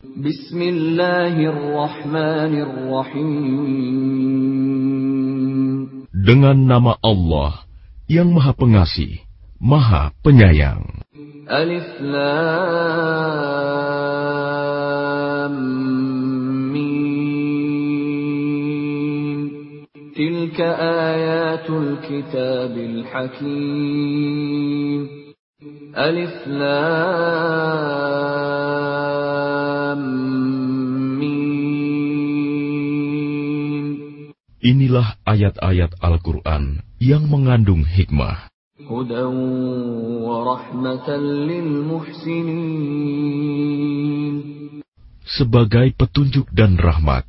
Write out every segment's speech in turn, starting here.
Bismillahirrahmanirrahim. Dengan nama Allah yang Maha Pengasih, Maha Penyayang. Alif Lam Mim. Tilka ayatul kitabil hakim. Alif Lam Inilah ayat-ayat Al-Quran yang mengandung hikmah. هدى ورحمة للمحسنين sebagai petunjuk dan rahmat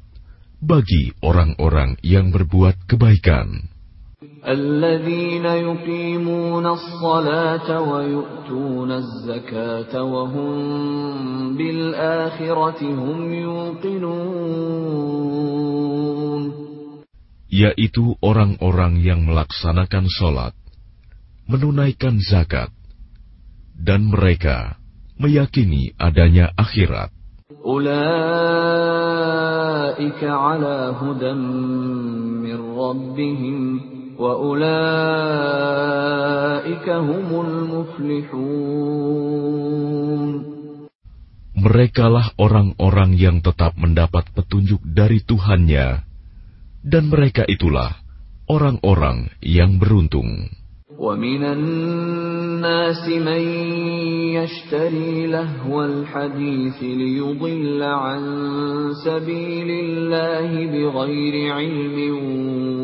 bagi orang-orang yang berbuat kebaikan. الذين يقيمون الصلاة ويؤتون الزكاة وهم بالآخرة هم يوقنون Yaitu orang-orang yang melaksanakan sholat, menunaikan zakat, dan mereka meyakini adanya akhirat. أولئك على هدى من ربهم وأولئك هم المفلحون Merekalah orang-orang yang tetap mendapat petunjuk dari Tuhannya, dan mereka itulah orang-orang yang beruntung. ومن الناس من يشتري لهو الحديث ليضل عن سبيل الله بغير علم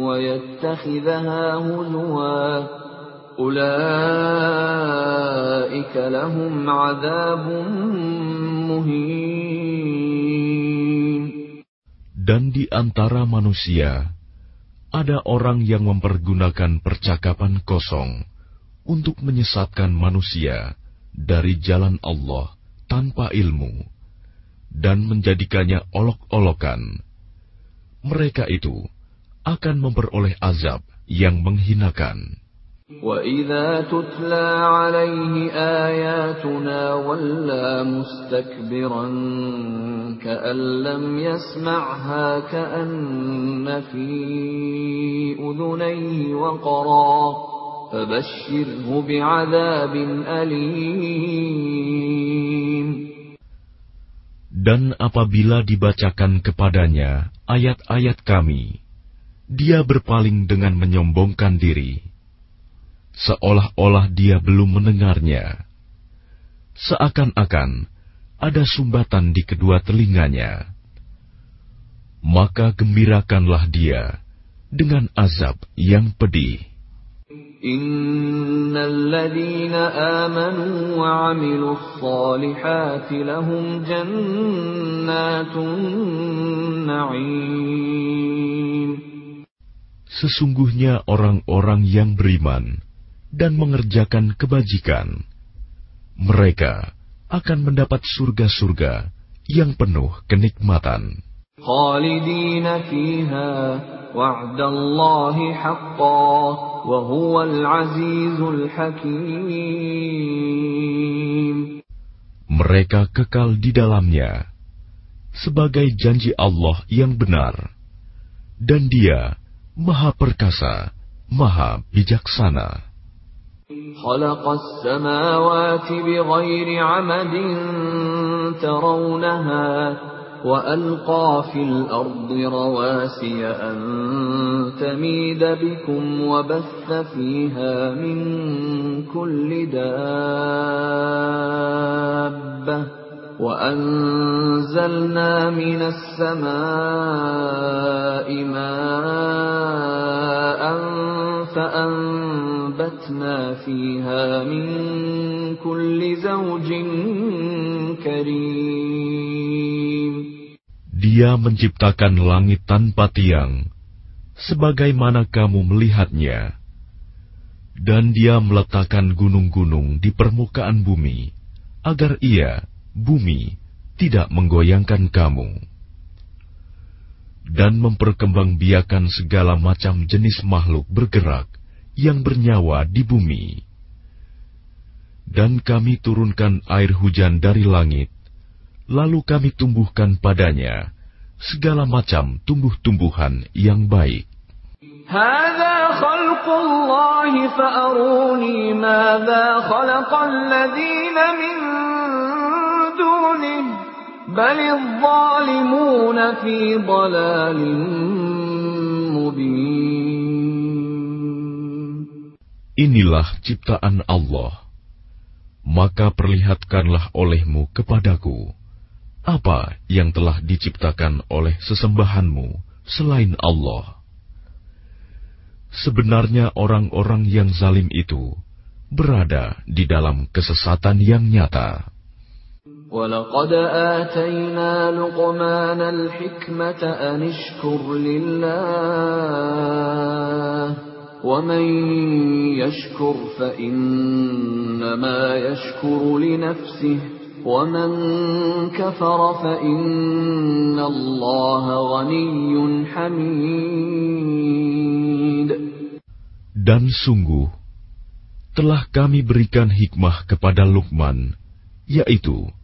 ويتخذها هزوا أولئك لهم عذاب مهين dan di antara manusia, ada orang yang mempergunakan percakapan kosong untuk menyesatkan manusia dari jalan Allah tanpa ilmu dan menjadikannya olok-olokan. Mereka itu akan memperoleh azab yang menghinakan. وَإِذَا تُتْلَى عَلَيْهِ آيَاتُنَا وَلَّى مُسْتَكْبِرًا كَأَن لَّمْ يَسْمَعْهَا كَأَنَّ فِي أُذُنَيْهِ وَقْرًا فَبَشِّرْهُ بِعَذَابٍ أَلِيمٍ Dan apabila dibacakan kepadanya ayat-ayat kami, dia berpaling dengan menyombongkan diri seolah-olah dia belum mendengarnya. Seakan-akan ada sumbatan di kedua telinganya. Maka gembirakanlah dia dengan azab yang pedih. Sesungguhnya orang-orang yang beriman, dan mengerjakan kebajikan, mereka akan mendapat surga-surga yang penuh kenikmatan. خالدين فيها وعد الله حقا وهو العزيز الحكيم Mereka kekal di dalamnya sebagai janji Allah yang benar, dan Dia Maha Perkasa, Maha Bijaksana. خلق السماوات بغير عمد ترونها وألقى في الأرض رواسي أن تميد بكم وبث فيها من كل دابة وأنزلنا من السماء ماء فأنبتنا فيها من كل زوج كريم Dia menciptakan langit tanpa tiang, sebagaimana kamu melihatnya, dan Dia meletakkan gunung-gunung di permukaan bumi, agar Ia, bumi, tidak menggoyangkan kamu, dan memperkembangbiakan segala macam jenis makhluk bergerak yang bernyawa di bumi. Dan kami turunkan air hujan dari langit, Lalu kami tumbuhkan padanya segala macam tumbuh-tumbuhan yang baik. Inilah ciptaan Allah. Maka perlihatkanlah olehmu kepadaku apa yang telah diciptakan oleh sesembahanmu selain Allah. Sebenarnya orang-orang yang zalim itu berada di dalam kesesatan yang nyata. ولقد آتينا لقمان الحكمة أن اشكر لله ومن يشكر فإنما يشكر لنفسه ومن كفر فإن الله غني حميد Dan sungguh, telah kami berikan hikmah kepada Luqman, yaitu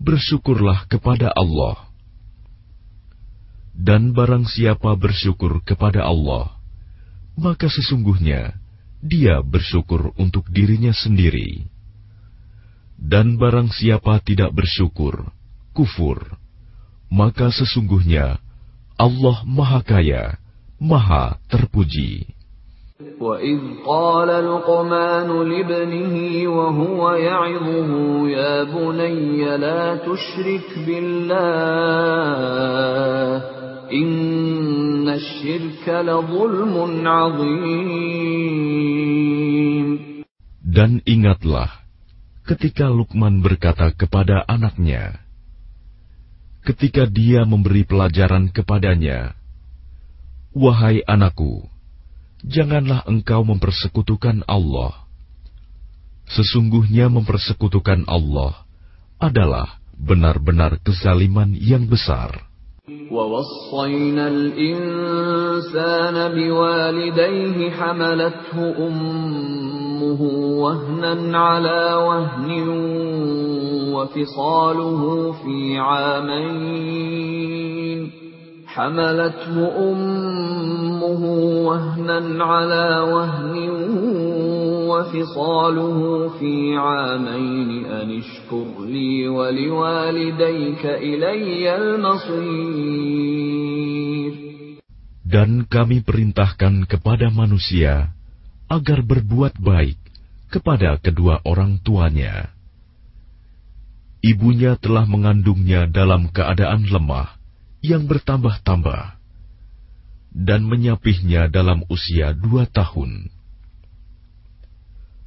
bersyukurlah kepada Allah. Dan barang siapa bersyukur kepada Allah, maka sesungguhnya dia bersyukur untuk dirinya sendiri. Dan barang siapa tidak bersyukur, kufur, maka sesungguhnya Allah Maha Kaya, Maha Terpuji. وإذ قال لقمان لابنه وهو يعظه يا بني لا تشرك بالله dan ingatlah ketika Lukman berkata kepada anaknya, ketika dia memberi pelajaran kepadanya, Wahai anakku, janganlah engkau mempersekutukan Allah. Sesungguhnya mempersekutukan Allah adalah benar-benar kezaliman yang besar. ووصينا الإنسان بوالديه حملته أمه وهنا على وهن وفصاله في عامين. حملته أمه وهنا على وهن وفصاله في عامين أن اشكر لي ولوالديك إلي المصير Dan kami perintahkan kepada manusia agar berbuat baik kepada kedua orang tuanya. Ibunya telah mengandungnya dalam keadaan lemah yang bertambah-tambah dan menyapihnya dalam usia dua tahun.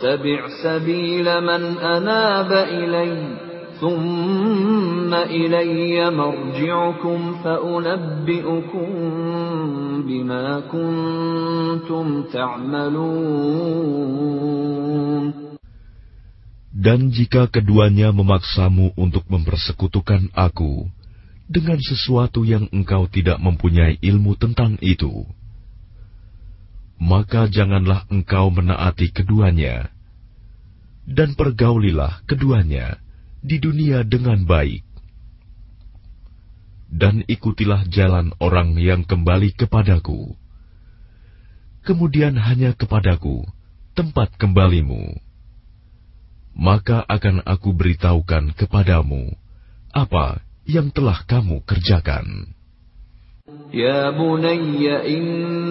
واتبع سبيل من أناب إلي ثم إلي مرجعكم فأنبئكم بما كنتم تعملون Dan jika keduanya memaksamu untuk mempersekutukan aku, dengan sesuatu yang engkau tidak mempunyai ilmu tentang itu, maka janganlah engkau menaati keduanya, dan pergaulilah keduanya di dunia dengan baik, dan ikutilah jalan orang yang kembali kepadaku. Kemudian hanya kepadaku tempat kembalimu, maka akan aku beritahukan kepadamu apa yang telah kamu kerjakan. Ya bunayya inna.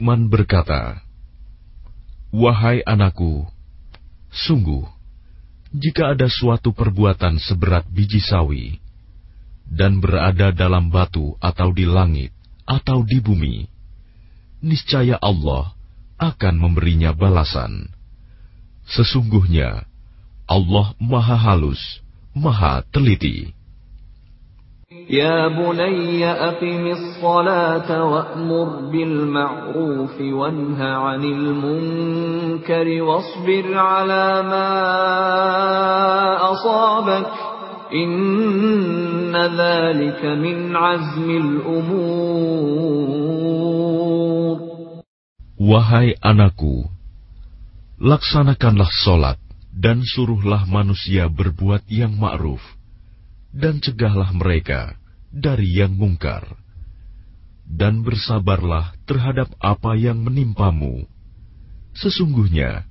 Lukman berkata, Wahai anakku, sungguh, jika ada suatu perbuatan seberat biji sawi, dan berada dalam batu atau di langit atau di bumi, niscaya Allah akan memberinya balasan. Sesungguhnya Allah Maha Halus, Maha Teliti. يا بني أقم الصلاة وأمر بالمعروف وانه عن المنكر واصبر على ما أصابك إن ذلك من عزم الأمور Wahai anakku, laksanakanlah solat dan suruhlah manusia berbuat yang ma'ruf dan cegahlah mereka dari yang mungkar. Dan bersabarlah terhadap apa yang menimpamu. Sesungguhnya,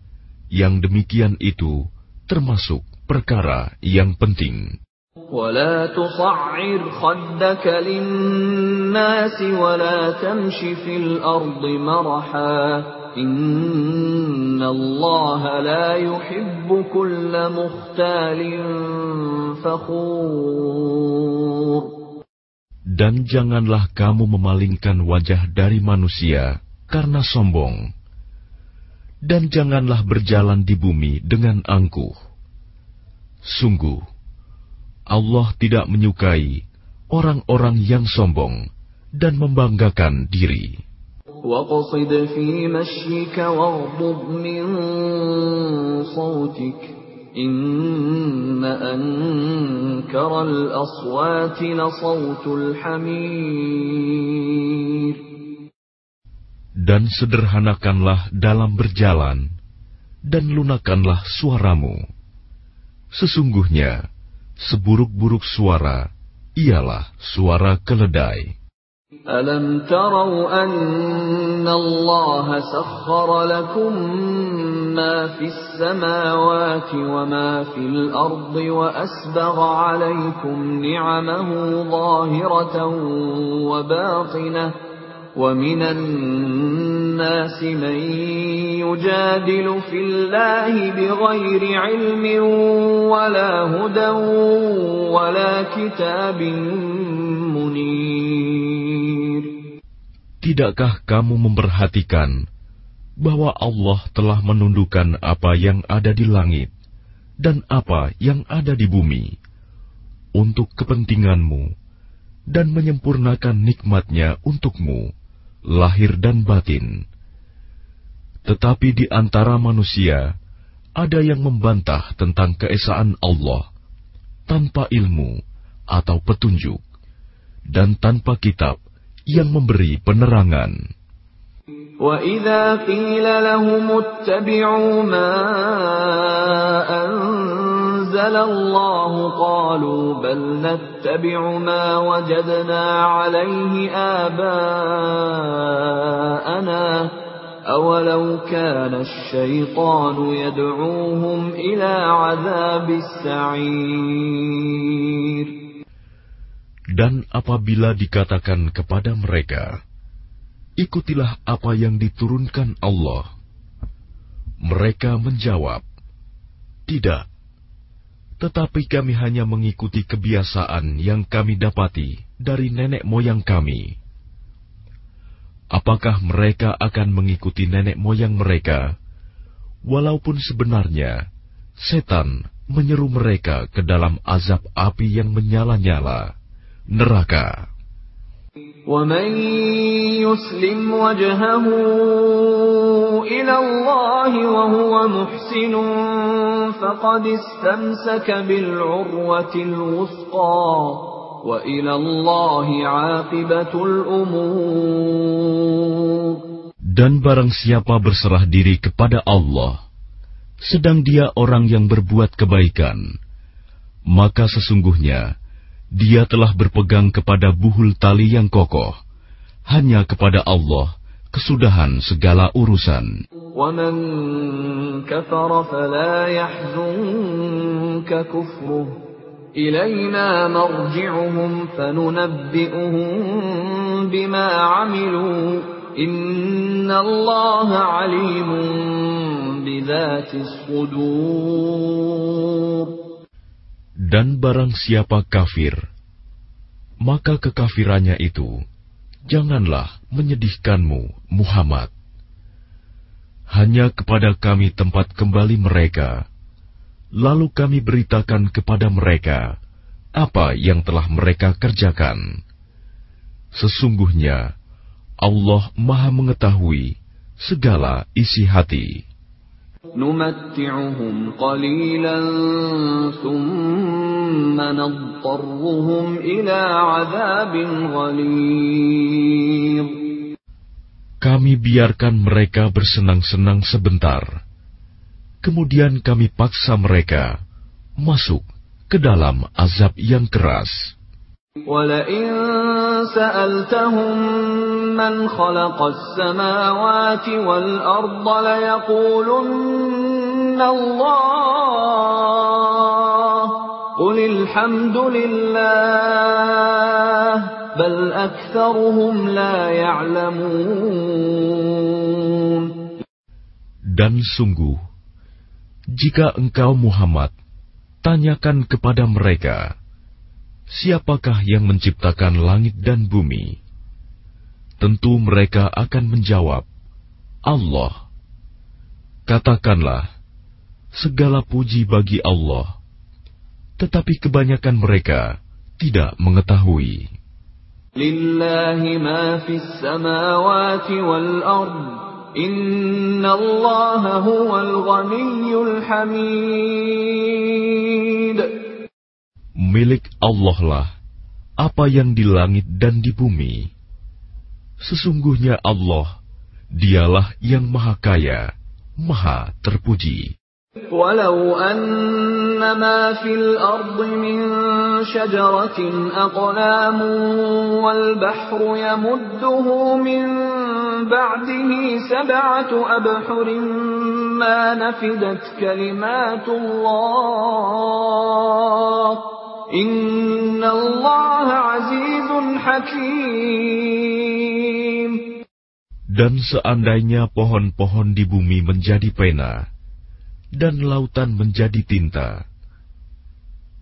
yang demikian itu termasuk perkara yang penting. ولا تصعر خدك للناس ولا تمش في الأرض مرحا إن Allah la yuhibbu kulla mukhtalin fakhur. Dan janganlah kamu memalingkan wajah dari manusia karena sombong. Dan janganlah berjalan di bumi dengan angkuh. Sungguh, Allah tidak menyukai orang-orang yang sombong dan membanggakan diri. واقصد في مشيك واغضض من صوتك إن أنكر الأصوات لصوت الحمير Dan sederhanakanlah dalam berjalan, dan lunakanlah suaramu. Sesungguhnya, seburuk-buruk suara ialah suara keledai. ألم تروا أن الله سخر لكم ما في السماوات وما في الأرض وأسبغ عليكم نعمه ظاهرة وباطنة ومن الناس من يجادل في الله بغير علم ولا هدى ولا كتاب منير Tidakkah kamu memperhatikan bahwa Allah telah menundukkan apa yang ada di langit dan apa yang ada di bumi untuk kepentinganmu dan menyempurnakan nikmatnya untukmu, lahir dan batin. Tetapi di antara manusia ada yang membantah tentang keesaan Allah tanpa ilmu atau petunjuk dan tanpa kitab yang memberi penerangan. وَإِذَا قِيلَ لَهُمُ اتَّبِعُوا مَا أَنزَلَ اللَّهُ قَالُوا بَلْ نَتَّبِعُ مَا وَجَدْنَا عَلَيْهِ آبَاءَنَا أَوَلَوْ كَانَ الشَّيْطَانُ يَدْعُوهُمْ إِلَى عَذَابِ السَّعِيرِ Dan apabila dikatakan kepada mereka, Ikutilah apa yang diturunkan Allah. Mereka menjawab, Tidak, tetapi kami hanya mengikuti kebiasaan yang kami dapati dari nenek moyang kami. Apakah mereka akan mengikuti nenek moyang mereka, walaupun sebenarnya setan menyeru mereka ke dalam azab api yang menyala-nyala, neraka? ومن يسلم وجهه إلى الله وهو محسن فقد استمسك بالعروة الوثقى وإلى الله عاقبة الأمور Dan barang siapa berserah diri kepada Allah, sedang dia orang yang berbuat kebaikan, maka sesungguhnya dia telah berpegang kepada buhul tali yang kokoh. Hanya kepada Allah kesudahan segala urusan. ومن كفر فلا يحزنك كفره إلينا مرجعهم فننبئهم بما عملوا إن الله عليم بذات الصدور dan barang siapa kafir, maka kekafirannya itu janganlah menyedihkanmu, Muhammad. Hanya kepada kami tempat kembali mereka, lalu kami beritakan kepada mereka apa yang telah mereka kerjakan. Sesungguhnya Allah Maha Mengetahui segala isi hati. نمتعهم قليلا ثم نضطرهم إلى عذاب غليظ Kami biarkan mereka bersenang-senang sebentar. Kemudian kami paksa mereka masuk ke dalam azab yang keras. ولئن سألتهم من خلق السماوات والأرض ليقولن الله قل الحمد لله بل أكثرهم لا يعلمون Dan sungguh, jika engkau Muhammad, tanyakan kepada mereka, siapakah yang menciptakan langit dan bumi? Tentu mereka akan menjawab, Allah. Katakanlah, segala puji bagi Allah. Tetapi kebanyakan mereka tidak mengetahui. Lillahi ma fis samawati wal ard. Inna huwal ghaniyyul hamid milik Allah lah apa yang di langit dan di bumi. Sesungguhnya Allah, dialah yang maha kaya, maha terpuji. Walau annama fil ardi min syajaratin aqlamun wal bahru yamudduhu min ba'dihi sab'atu abhurin ma nafidat kalimatullah dan seandainya pohon-pohon di bumi menjadi pena, dan lautan menjadi tinta,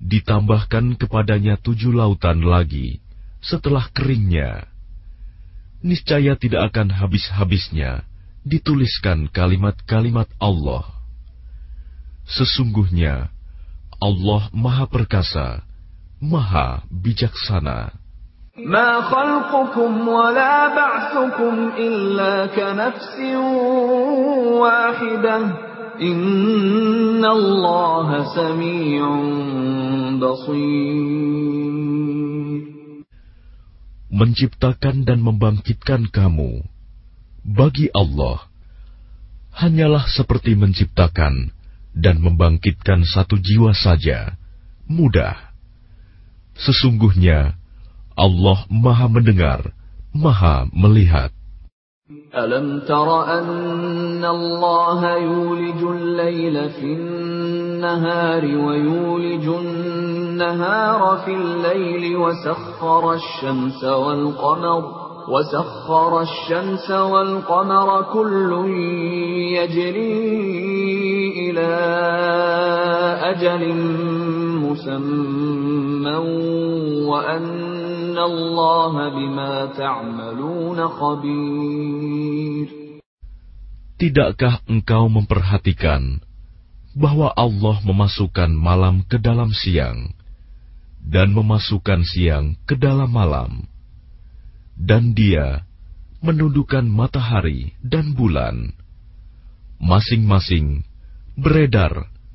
ditambahkan kepadanya tujuh lautan lagi setelah keringnya, niscaya tidak akan habis-habisnya dituliskan kalimat-kalimat Allah. Sesungguhnya Allah Maha Perkasa. Maha Bijaksana. ما خلقكم ولا بعثكم إلا كنفس واحدة إن الله سميع بصير Menciptakan dan membangkitkan kamu bagi Allah hanyalah seperti menciptakan dan membangkitkan satu jiwa saja, mudah. Sesungguhnya Allah Maha Mendengar, Maha Melihat. ألم تر أن الله يولج الليل في النهار ويولج النهار في الليل وسخر الشمس والقمر وسخر الشمس والقمر كل يجري إلى أجل مسمى وأن الله بما تعملون خبير Tidakkah engkau memperhatikan bahwa Allah memasukkan malam ke dalam siang dan memasukkan siang ke dalam malam, dan Dia menundukkan matahari dan bulan, masing-masing beredar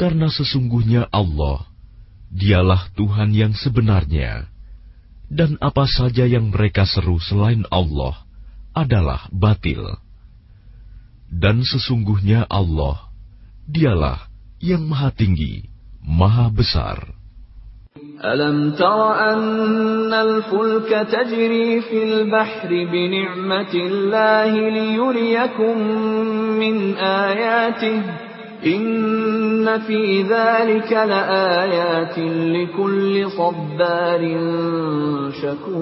karena sesungguhnya Allah, Dialah Tuhan yang sebenarnya, dan apa saja yang mereka seru selain Allah adalah batil. Dan sesungguhnya Allah, Dialah yang Maha Tinggi, Maha Besar. ألم تر أن الفلك تجري في البحر بنعمة الله ليريكم من آياته Inna fi dhalika sabbarin syakur.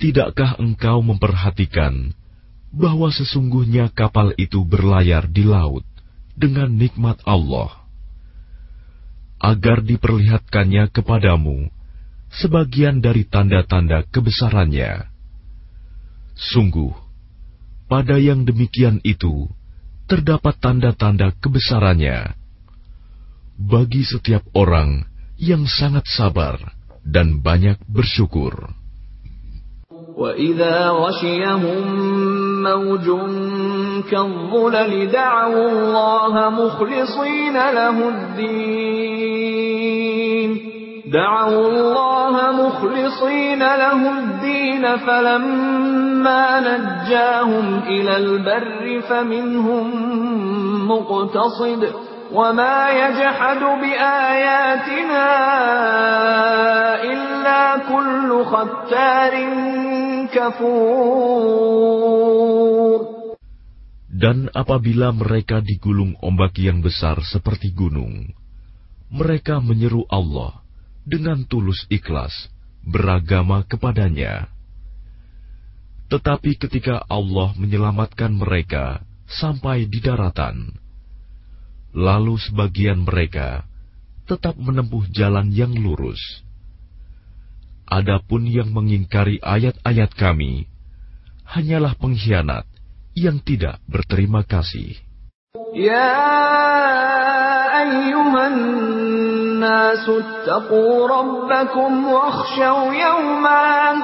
Tidakkah engkau memperhatikan bahwa sesungguhnya kapal itu berlayar di laut dengan nikmat Allah agar diperlihatkannya kepadamu sebagian dari tanda-tanda kebesarannya. Sungguh, pada yang demikian itu terdapat tanda-tanda kebesarannya bagi setiap orang yang sangat sabar dan banyak bersyukur. وَإِذَا غَشِيَهُم مَّوْجٌ كَالظُّلَلِ دَعَوُا اللَّهَ مُخْلِصِينَ لَهُ الدِّينَ دعوا الله مخلصين له الدين فلما نجاهم إلى البر فمنهم مقتصد وما يجحد بآياتنا إلا كل ختار Dan apabila mereka digulung ombak yang besar seperti gunung, mereka menyeru Allah dengan tulus ikhlas, beragama kepadanya. Tetapi ketika Allah menyelamatkan mereka sampai di daratan, lalu sebagian mereka tetap menempuh jalan yang lurus Adapun yang mengingkari ayat-ayat kami, hanyalah pengkhianat yang tidak berterima kasih. Ya ayyuhan nasu attaqu rabbakum wakhshaw yawman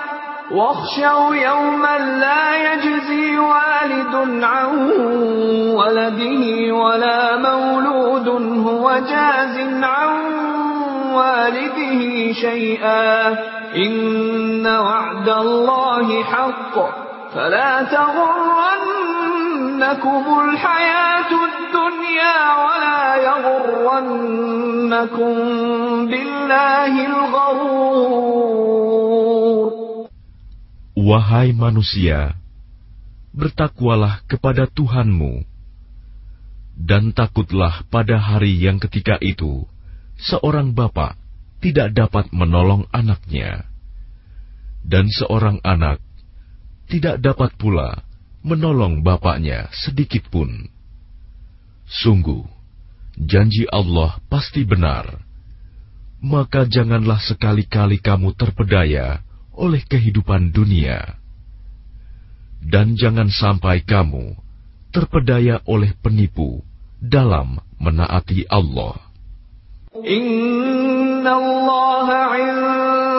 واخشوا يوما لا يجزي والد عن ولده ولا مولود هو جاز عن والده شيئا. إن وعد الله حق فلا تغرنكم الحياة الدنيا ولا يغرنكم بالله الغرور Wahai manusia, bertakwalah kepada Tuhanmu, dan takutlah pada hari yang ketika itu seorang bapak tidak dapat menolong anaknya, dan seorang anak tidak dapat pula menolong bapaknya sedikit pun. Sungguh, janji Allah pasti benar. Maka janganlah sekali-kali kamu terpedaya oleh kehidupan dunia. Dan jangan sampai kamu terpedaya oleh penipu dalam menaati Allah. Inna Allah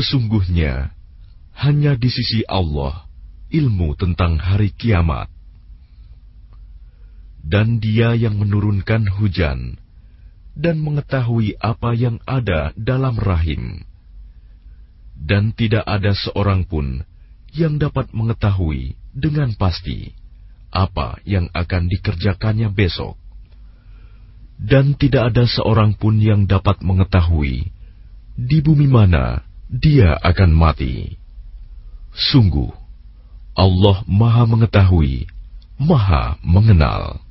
Sesungguhnya hanya di sisi Allah ilmu tentang hari kiamat. Dan dia yang menurunkan hujan dan mengetahui apa yang ada dalam rahim. Dan tidak ada seorang pun yang dapat mengetahui dengan pasti apa yang akan dikerjakannya besok, dan tidak ada seorang pun yang dapat mengetahui di bumi mana dia akan mati. Sungguh, Allah Maha Mengetahui, Maha Mengenal.